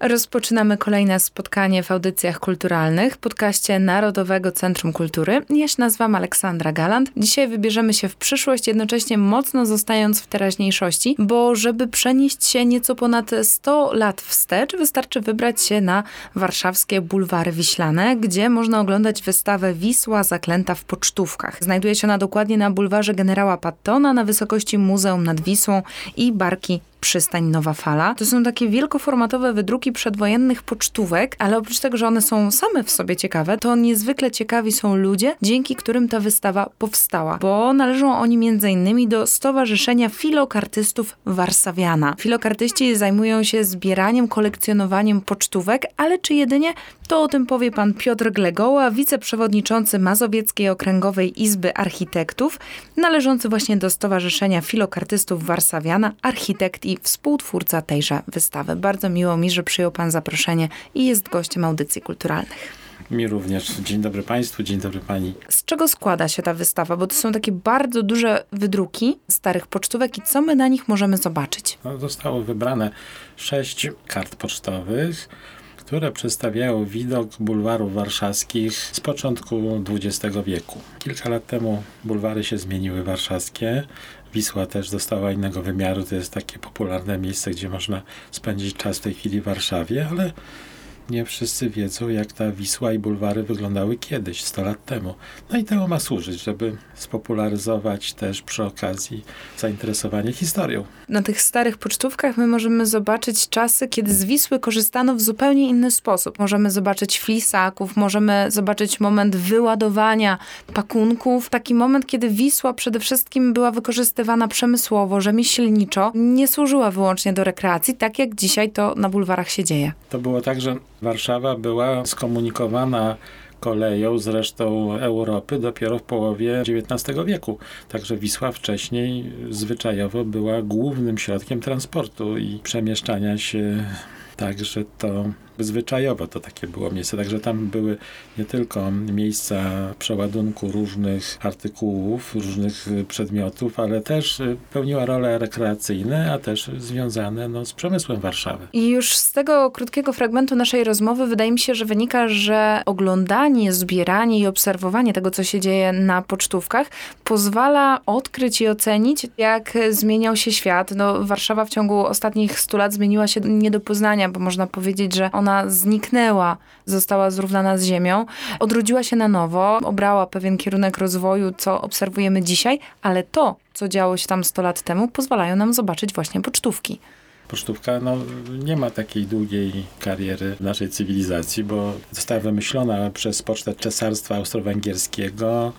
Rozpoczynamy kolejne spotkanie w audycjach kulturalnych, podcaście Narodowego Centrum Kultury. Ja się nazywam Aleksandra Galant. Dzisiaj wybierzemy się w przyszłość, jednocześnie mocno zostając w teraźniejszości, bo żeby przenieść się nieco ponad 100 lat wstecz, wystarczy wybrać się na warszawskie bulwary wiślane, gdzie można oglądać wystawę Wisła zaklęta w pocztówkach. Znajduje się ona dokładnie na bulwarze generała Pattona na wysokości Muzeum nad Wisłą i barki Przystań Nowa Fala. To są takie wielkoformatowe wydruki przedwojennych pocztówek, ale oprócz tego, że one są same w sobie ciekawe, to niezwykle ciekawi są ludzie, dzięki którym ta wystawa powstała, bo należą oni m.in. do Stowarzyszenia Filokartystów Warszawiana. Filokartyści zajmują się zbieraniem, kolekcjonowaniem pocztówek, ale czy jedynie? To o tym powie pan Piotr Glegoła, wiceprzewodniczący Mazowieckiej Okręgowej Izby Architektów, należący właśnie do Stowarzyszenia Filokartystów Warszawiana, architekt i współtwórca tejże wystawy. Bardzo miło mi, że przyjął Pan zaproszenie i jest gościem audycji kulturalnych. Mi również. Dzień dobry Państwu, dzień dobry Pani. Z czego składa się ta wystawa? Bo to są takie bardzo duże wydruki starych pocztówek i co my na nich możemy zobaczyć? No, zostało wybrane sześć kart pocztowych, które przedstawiają widok bulwarów warszawskich z początku XX wieku. Kilka lat temu bulwary się zmieniły warszawskie. Wisła też dostała innego wymiaru. To jest takie popularne miejsce, gdzie można spędzić czas w tej chwili w Warszawie, ale nie wszyscy wiedzą, jak ta Wisła i bulwary wyglądały kiedyś, 100 lat temu. No i temu ma służyć, żeby spopularyzować też przy okazji zainteresowanie historią. Na tych starych pocztówkach my możemy zobaczyć czasy, kiedy z Wisły korzystano w zupełnie inny sposób. Możemy zobaczyć flisaków, możemy zobaczyć moment wyładowania pakunków. Taki moment, kiedy Wisła przede wszystkim była wykorzystywana przemysłowo, rzemieślniczo, nie służyła wyłącznie do rekreacji, tak jak dzisiaj to na bulwarach się dzieje. To było tak, że Warszawa była skomunikowana koleją z resztą Europy dopiero w połowie XIX wieku. Także Wisła wcześniej zwyczajowo była głównym środkiem transportu i przemieszczania się. Także to zwyczajowo to takie było miejsce. Także tam były nie tylko miejsca przeładunku różnych artykułów, różnych przedmiotów, ale też pełniła role rekreacyjne, a też związane no, z przemysłem Warszawy. I już z tego krótkiego fragmentu naszej rozmowy wydaje mi się, że wynika, że oglądanie, zbieranie i obserwowanie tego, co się dzieje na pocztówkach, pozwala odkryć i ocenić, jak zmieniał się świat. No, Warszawa w ciągu ostatnich stu lat zmieniła się nie do poznania, bo można powiedzieć, że ona ona zniknęła, została zrównana z ziemią, odrodziła się na nowo, obrała pewien kierunek rozwoju, co obserwujemy dzisiaj, ale to, co działo się tam 100 lat temu, pozwalają nam zobaczyć właśnie pocztówki. Pocztówka no, nie ma takiej długiej kariery w naszej cywilizacji, bo została wymyślona przez pocztę Cesarstwa Austro-Węgierskiego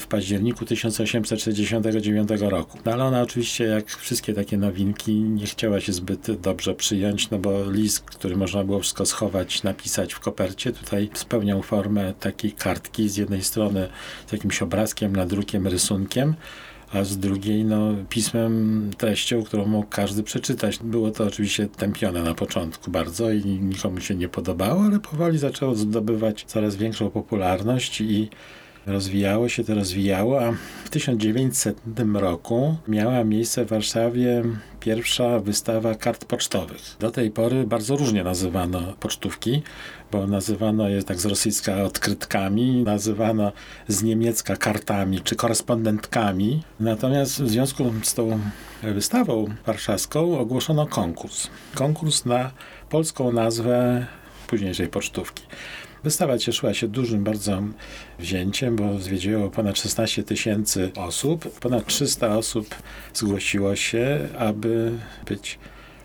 w październiku 1869 roku. No ale ona oczywiście, jak wszystkie takie nowinki, nie chciała się zbyt dobrze przyjąć, no bo list, który można było wszystko schować, napisać w kopercie, tutaj spełniał formę takiej kartki, z jednej strony z jakimś obrazkiem, nadrukiem, rysunkiem, a z drugiej no, pismem, treścią, którą mógł każdy przeczytać. Było to oczywiście tępione na początku bardzo i nikomu się nie podobało, ale powoli zaczęło zdobywać coraz większą popularność i rozwijało się to rozwijało, a w 1900 roku miała miejsce w Warszawie pierwsza wystawa kart pocztowych. Do tej pory bardzo różnie nazywano pocztówki, bo nazywano je tak z rosyjska odkrytkami, nazywano z niemiecka kartami czy korespondentkami. Natomiast w związku z tą wystawą warszawską ogłoszono konkurs. Konkurs na polską nazwę późniejszej pocztówki. Wystawa cieszyła się dużym bardzo wzięciem, bo zwiedziło ponad 16 tysięcy osób. Ponad 300 osób zgłosiło się, aby być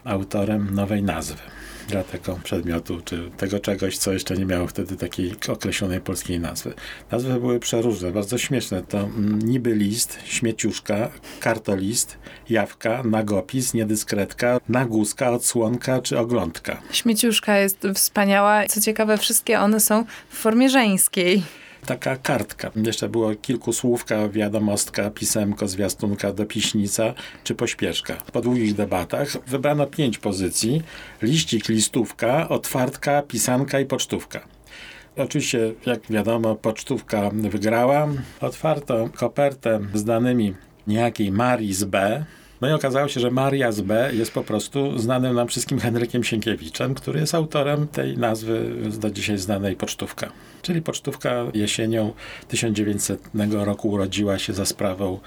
autorem nowej nazwy dla tego przedmiotu, czy tego czegoś, co jeszcze nie miało wtedy takiej określonej polskiej nazwy. Nazwy były przeróżne, bardzo śmieszne. To mm, niby list, śmieciuszka, kartolist, jawka, nagopis, niedyskretka, nagłuska, odsłonka czy oglądka. Śmieciuszka jest wspaniała. Co ciekawe, wszystkie one są w formie żeńskiej taka kartka. Jeszcze było kilku słówka, wiadomostka, pisemko, zwiastunka, dopiśnica czy pośpieszka. Po długich debatach wybrano pięć pozycji. Liścik, listówka, otwartka, pisanka i pocztówka. Oczywiście, jak wiadomo, pocztówka wygrała. Otwarto kopertę z danymi niejakiej Marii z B, No i okazało się, że Maria z B jest po prostu znanym nam wszystkim Henrykiem Sienkiewiczem, który jest autorem tej nazwy do dzisiaj znanej pocztówka. Czyli pocztówka jesienią 1900 roku urodziła się za sprawą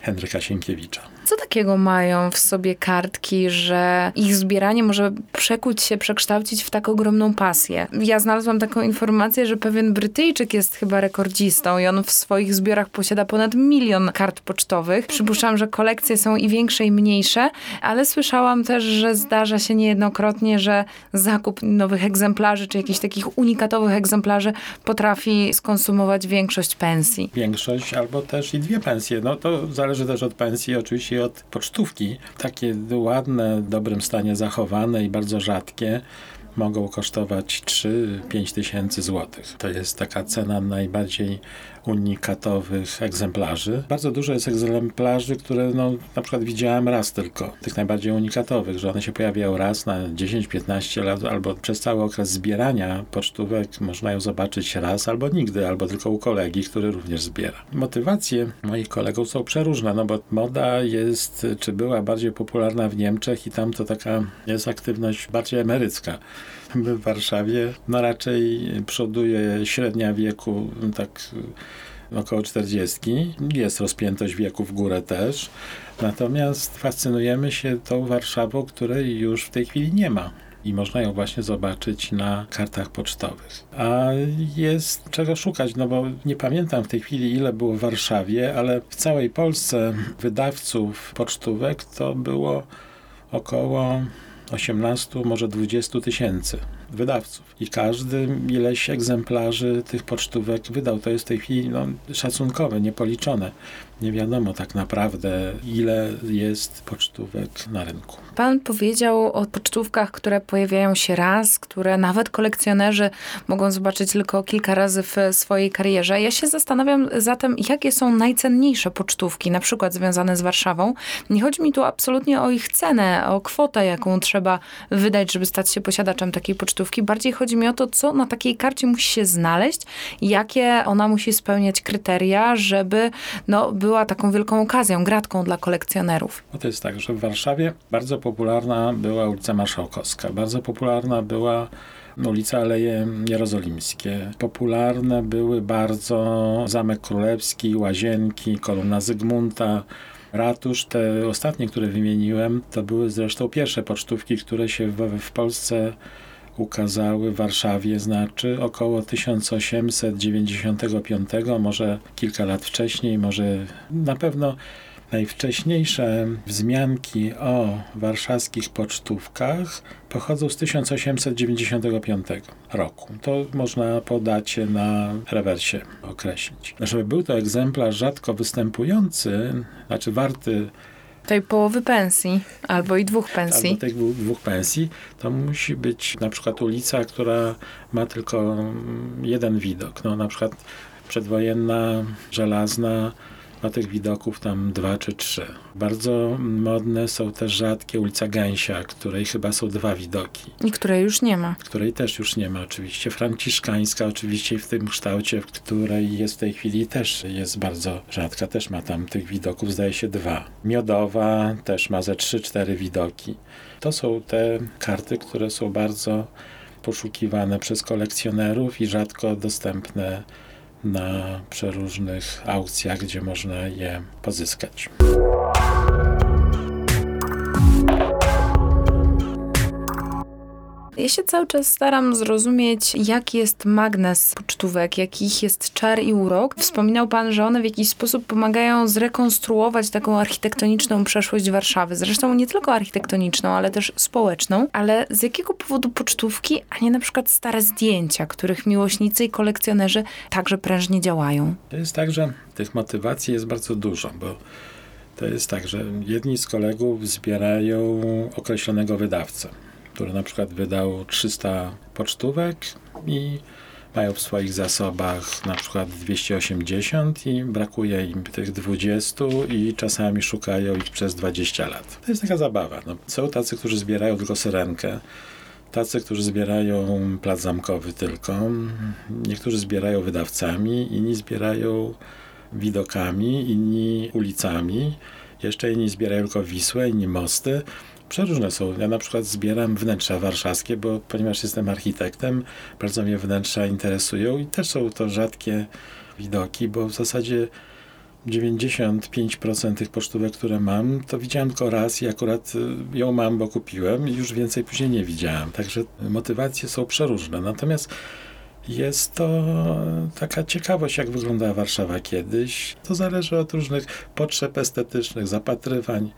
Henryka Sienkiewicza. Co takiego mają w sobie kartki, że ich zbieranie może przekuć się, przekształcić w tak ogromną pasję? Ja znalazłam taką informację, że pewien Brytyjczyk jest chyba rekordzistą i on w swoich zbiorach posiada ponad milion kart pocztowych. Przypuszczam, że kolekcje są i większe, i mniejsze, ale słyszałam też, że zdarza się niejednokrotnie, że zakup nowych egzemplarzy, czy jakichś takich unikatowych egzemplarzy potrafi skonsumować większość pensji. Większość albo też i dwie pensje. No to zależy też od pensji, oczywiście od pocztówki. Takie ładne, w dobrym stanie zachowane i bardzo rzadkie mogą kosztować 3-5 tysięcy złotych. To jest taka cena najbardziej unikatowych egzemplarzy. Bardzo dużo jest egzemplarzy, które no, na przykład widziałem raz tylko, tych najbardziej unikatowych, że one się pojawiają raz na 10-15 lat, albo przez cały okres zbierania pocztówek można ją zobaczyć raz, albo nigdy, albo tylko u kolegi, który również zbiera. Motywacje moich kolegów są przeróżne, no bo moda jest, czy była bardziej popularna w Niemczech i tam to taka jest aktywność bardziej emerycka w Warszawie, no raczej przoduje średnia wieku tak około 40. Jest rozpiętość wieku w górę też. Natomiast fascynujemy się tą Warszawą, której już w tej chwili nie ma. I można ją właśnie zobaczyć na kartach pocztowych. A jest czego szukać, no bo nie pamiętam w tej chwili, ile było w Warszawie, ale w całej Polsce wydawców pocztówek to było około 18, może 20 tysięcy wydawców. I każdy ileś egzemplarzy tych pocztówek wydał. To jest w tej chwili no, szacunkowe, niepoliczone. Nie wiadomo tak naprawdę, ile jest pocztówek na rynku. Pan powiedział o pocztówkach, które pojawiają się raz, które nawet kolekcjonerzy mogą zobaczyć tylko kilka razy w swojej karierze. Ja się zastanawiam zatem, jakie są najcenniejsze pocztówki, na przykład związane z Warszawą. Nie chodzi mi tu absolutnie o ich cenę, o kwotę, jaką trzeba wydać, żeby stać się posiadaczem takiej pocztówki. Bardziej chodzi mi o to, co na takiej karcie musi się znaleźć, jakie ona musi spełniać kryteria, żeby no, była taką wielką okazją, gratką dla kolekcjonerów. No to jest tak, że w Warszawie bardzo popularna była ulica Marszałkowska, bardzo popularna była ulica Aleje Jerozolimskie. Popularne były bardzo Zamek Królewski, Łazienki, Kolumna Zygmunta, Ratusz. Te ostatnie, które wymieniłem, to były zresztą pierwsze pocztówki, które się w, w Polsce ukazały w Warszawie, znaczy około 1895, może kilka lat wcześniej, może na pewno najwcześniejsze wzmianki o warszawskich pocztówkach pochodzą z 1895 roku. To można po dacie na rewersie określić. Żeby był to egzemplarz rzadko występujący, znaczy warty tej połowy pensji, albo i dwóch pensji. Albo tych dwóch pensji, to musi być na przykład ulica, która ma tylko jeden widok. No, na przykład przedwojenna, żelazna, ma tych widoków tam dwa czy trzy. Bardzo modne są też rzadkie ulica Gęsia, której chyba są dwa widoki. I której już nie ma. Której też już nie ma oczywiście. Franciszkańska oczywiście w tym kształcie, w której jest w tej chwili też jest bardzo rzadka. Też ma tam tych widoków zdaje się dwa. Miodowa też ma ze trzy, cztery widoki. To są te karty, które są bardzo poszukiwane przez kolekcjonerów i rzadko dostępne na przeróżnych aukcjach, gdzie można je pozyskać. Ja się cały czas staram zrozumieć, jaki jest magnes pocztówek, jakich jest czar i urok. Wspominał pan, że one w jakiś sposób pomagają zrekonstruować taką architektoniczną przeszłość Warszawy. Zresztą nie tylko architektoniczną, ale też społeczną. Ale z jakiego powodu pocztówki, a nie na przykład stare zdjęcia, których miłośnicy i kolekcjonerzy także prężnie działają? To jest tak, że tych motywacji jest bardzo dużo, bo to jest tak, że jedni z kolegów zbierają określonego wydawcę który na przykład wydał 300 pocztówek i mają w swoich zasobach na przykład 280 i brakuje im tych 20 i czasami szukają ich przez 20 lat. To jest taka zabawa. No, są tacy, którzy zbierają tylko syrenkę, tacy, którzy zbierają plac zamkowy tylko, niektórzy zbierają wydawcami, inni zbierają widokami, inni ulicami Jeszcze inni zbierają tylko Wisłę, inni mosty. Przeróżne są. Ja na przykład zbieram wnętrza warszawskie, bo ponieważ jestem architektem, bardzo mnie wnętrza interesują i też są to rzadkie widoki, bo w zasadzie 95% tych pocztówek, które mam, to widziałem tylko raz i akurat y, ją mam, bo kupiłem i już więcej później nie widziałem. Także motywacje są przeróżne. Natomiast jest to taka ciekawość, jak wyglądała Warszawa kiedyś. To zależy od różnych potrzeb estetycznych, zapatrywań.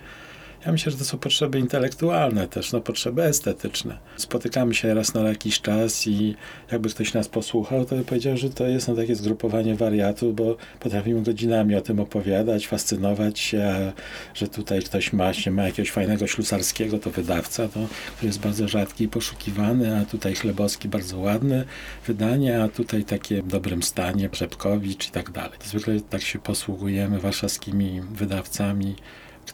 Ja myślę, że to są potrzeby intelektualne też, no potrzeby estetyczne. Spotykamy się raz na jakiś czas i jakby ktoś nas posłuchał, to by powiedział, że to jest no, takie zgrupowanie wariatów, bo potrafimy godzinami o tym opowiadać, fascynować się, że tutaj ktoś ma, się ma jakiegoś fajnego ślusarskiego, to wydawca, to, który jest bardzo rzadki i poszukiwany, a tutaj Chlebowski bardzo ładne wydanie, a tutaj takie w dobrym stanie, Brzepkowicz i tak dalej. Zwykle tak się posługujemy warszawskimi wydawcami,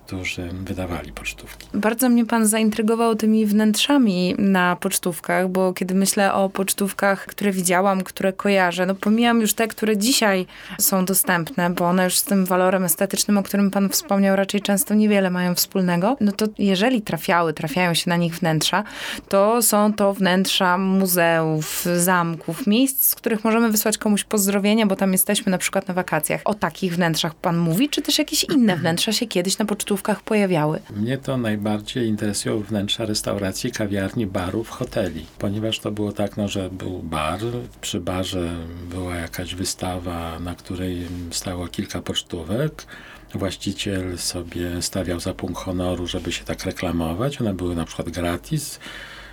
którzy wydawali pocztówki. Bardzo mnie pan zaintrygował tymi wnętrzami na pocztówkach, bo kiedy myślę o pocztówkach, które widziałam, które kojarzę, no pomijam już te, które dzisiaj są dostępne, bo one już z tym walorem estetycznym, o którym pan wspomniał, raczej często niewiele mają wspólnego, no to jeżeli trafiały, trafiają się na nich wnętrza, to są to wnętrza muzeów, zamków, miejsc, z których możemy wysłać komuś pozdrowienia, bo tam jesteśmy na przykład na wakacjach. O takich wnętrzach pan mówi, czy też jakieś inne wnętrza się kiedyś na pocztówkach pocztówkach pojawiały? Mnie to najbardziej interesują wnętrza restauracji, kawiarni, barów, hoteli. Ponieważ to było tak, no, że był bar, przy barze była jakaś wystawa, na której stało kilka pocztówek. Właściciel sobie stawiał za punkt honoru, żeby się tak reklamować. One były na przykład gratis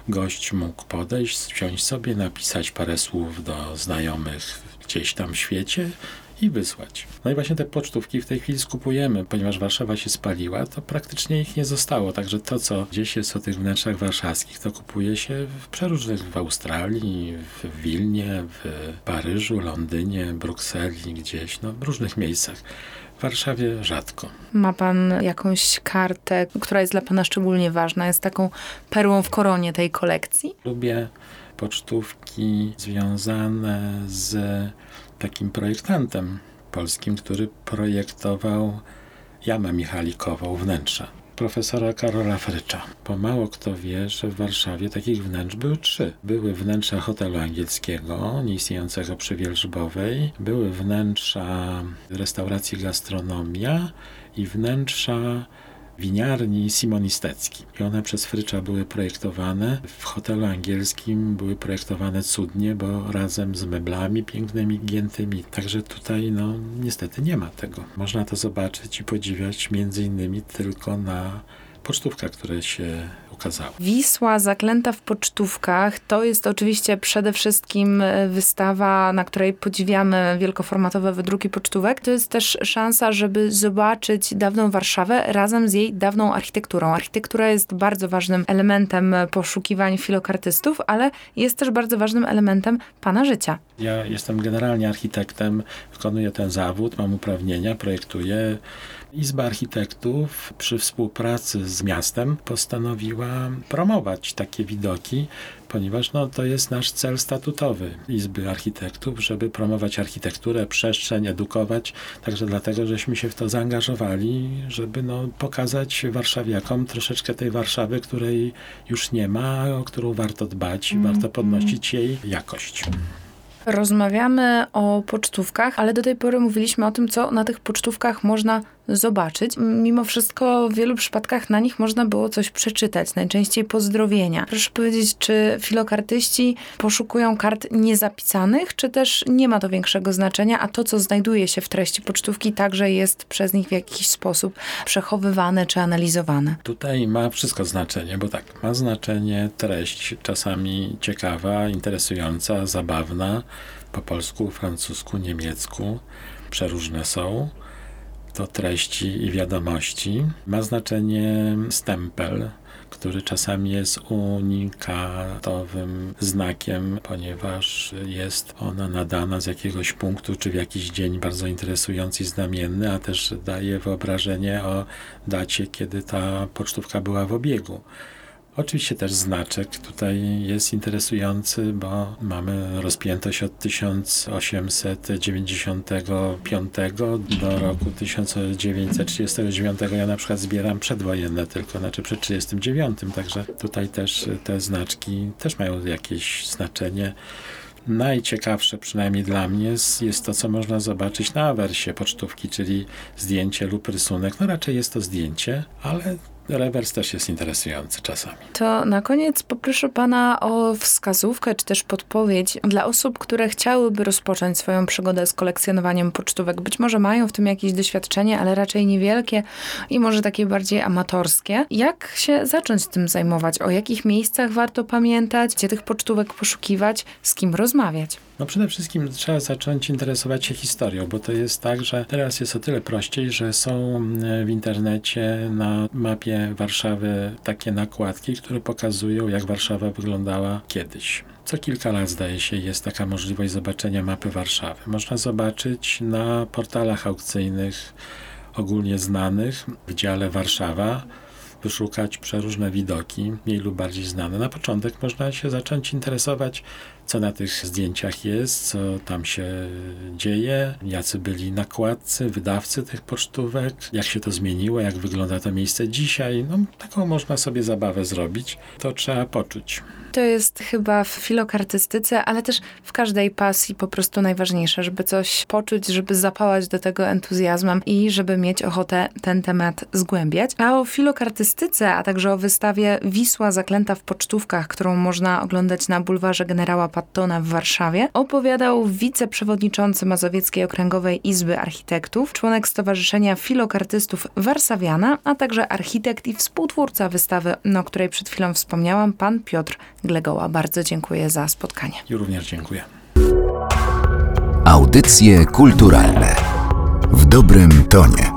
gość mógł podejść, wziąć sobie, napisać parę słów do znajomych gdzieś tam w świecie i wysłać. No i właśnie te pocztówki w tej chwili skupujemy, ponieważ Warszawa się spaliła, to praktycznie ich nie zostało. Także to, co gdzieś jest o tych wnętrzach warszawskich, to kupuje się w przeróżnych, w Australii, w Wilnie, w Paryżu, Londynie, Brukseli, gdzieś, no w różnych miejscach. W Warszawie rzadko. Ma pan jakąś kartę, która jest dla pana szczególnie ważna, jest taką perłą w koronie tej kolekcji? Lubię pocztówki związane z takim projektantem polskim, który projektował jamę michalikową, wnętrza. Profesora Karola Frycza. Bo mało kto wie, że w Warszawie takich wnętrz były trzy. Były wnętrza hotelu angielskiego, nieistniejącego przy Wielżbowej, były wnętrza restauracji Gastronomia i wnętrza winiarni Simonistecki. I one przez Frycza były projektowane. W hotelu angielskim były projektowane cudnie, bo razem z meblami pięknymi, giętymi. Także tutaj no niestety nie ma tego. Można to zobaczyć i podziwiać między innymi tylko na pocztówkach, które się ukazały. Wisła zaklęta w pocztówkach to jest oczywiście przede wszystkim e, wystawa, na której podziwiamy wielkoformatowe wydruki pocztówek. To jest też szansa, żeby zobaczyć dawną Warszawę razem z jej dawną architekturą. Architektura jest bardzo ważnym elementem poszukiwań filokartystów, ale jest też bardzo ważnym elementem pana życia. Ja jestem generalnie architektem, wykonuję ten zawód, mam uprawnienia, projektuję. Izba Architektów przy współpracy z miastem postanowiła promować takie widoki, ponieważ no, to jest nasz cel statutowy Izby Architektów, żeby promować architekturę, przestrzeń, edukować. Także dlatego, żeśmy się w to zaangażowali, żeby no, pokazać warszawiakom troszeczkę tej Warszawy, której już nie ma, o którą warto dbać, mm. warto podnosić jej jakość. Rozmawiamy o pocztówkach, ale do tej pory mówiliśmy o tym, co na tych pocztówkach można zobaczyć. Mimo wszystko w wielu przypadkach na nich można było coś przeczytać, najczęściej pozdrowienia. Proszę powiedzieć, czy filokartyści poszukują kart niezapisanych, czy też nie ma to większego znaczenia, a to, co znajduje się w treści pocztówki, także jest przez nich w jakiś sposób przechowywane czy analizowane? Tutaj ma wszystko znaczenie, bo tak, ma znaczenie treść, czasami ciekawa, interesująca, zabawna, po polsku, francusku, niemiecku, przeróżne są to treści i wiadomości. Ma znaczenie stempel, który czasami jest unikatowym znakiem, ponieważ jest ona nadana z jakiegoś punktu czy w jakiś dzień bardzo interesujący i znamienny, a też daje wyobrażenie o dacie, kiedy ta pocztówka była w obiegu. Oczywiście też znaczek tutaj jest interesujący, bo mamy rozpiętość od 1895 do roku 1939. Ja na przykład zbieram przedwojenne tylko, znaczy przed 39, także tutaj też te znaczki też mają jakieś znaczenie. Najciekawsze, przynajmniej dla mnie, jest- jest to, co można zobaczyć na awersie pocztówki, czyli zdjęcie lub rysunek. No raczej jest to zdjęcie, ale rewers też jest interesujący czasami. To na koniec poproszę pana o wskazówkę, czy też podpowiedź dla osób, które chciałyby rozpocząć swoją przygodę z kolekcjonowaniem pocztówek. Być może mają w tym jakieś doświadczenie, ale raczej niewielkie i może takie bardziej amatorskie. Jak się zacząć tym zajmować? O jakich miejscach warto pamiętać? Gdzie tych pocztówek poszukiwać? Z kim rozmawiać? No przede wszystkim trzeba zacząć interesować się historią, bo to jest tak, że teraz jest o tyle prościej, że są mm, w internecie na mapie Warszawy takie nakładki, które pokazują, jak Warszawa wyglądała kiedyś. Co kilka lat, zdaje się, jest taka możliwość zobaczenia mapy Warszawy. Można zobaczyć na portalach aukcyjnych ogólnie znanych w dziale Warszawa, wyszukać przeróżne widoki, mniej lub bardziej znane. Na początek można się zacząć interesować, co na tych zdjęciach jest, co tam się dzieje, jacy byli nakładcy, wydawcy tych pocztówek, jak się to zmieniło, jak wygląda to miejsce dzisiaj. No, taką można sobie zabawę zrobić. To trzeba poczuć. To jest chyba w filokartystyce, ale też w każdej pasji po prostu najważniejsze, żeby coś poczuć, żeby zapałać do tego entuzjazmem i żeby mieć ochotę ten temat zgłębiać. A o filokartystyce, a także o wystawie Wisła zaklęta w pocztówkach, którą można oglądać na bulwarze generała Pattona w Warszawie, opowiadał wiceprzewodniczący Mazowieckiej Okręgowej Izby Architektów, członek Stowarzyszenia Filokartystów Warszawiana, a także architekt i współtwórca wystawy, o której przed chwilą wspomniałam, pan Piotr Glegoła. Bardzo dziękuję za spotkanie. I również dziękuję. Audycje kulturalne w dobrym tonie.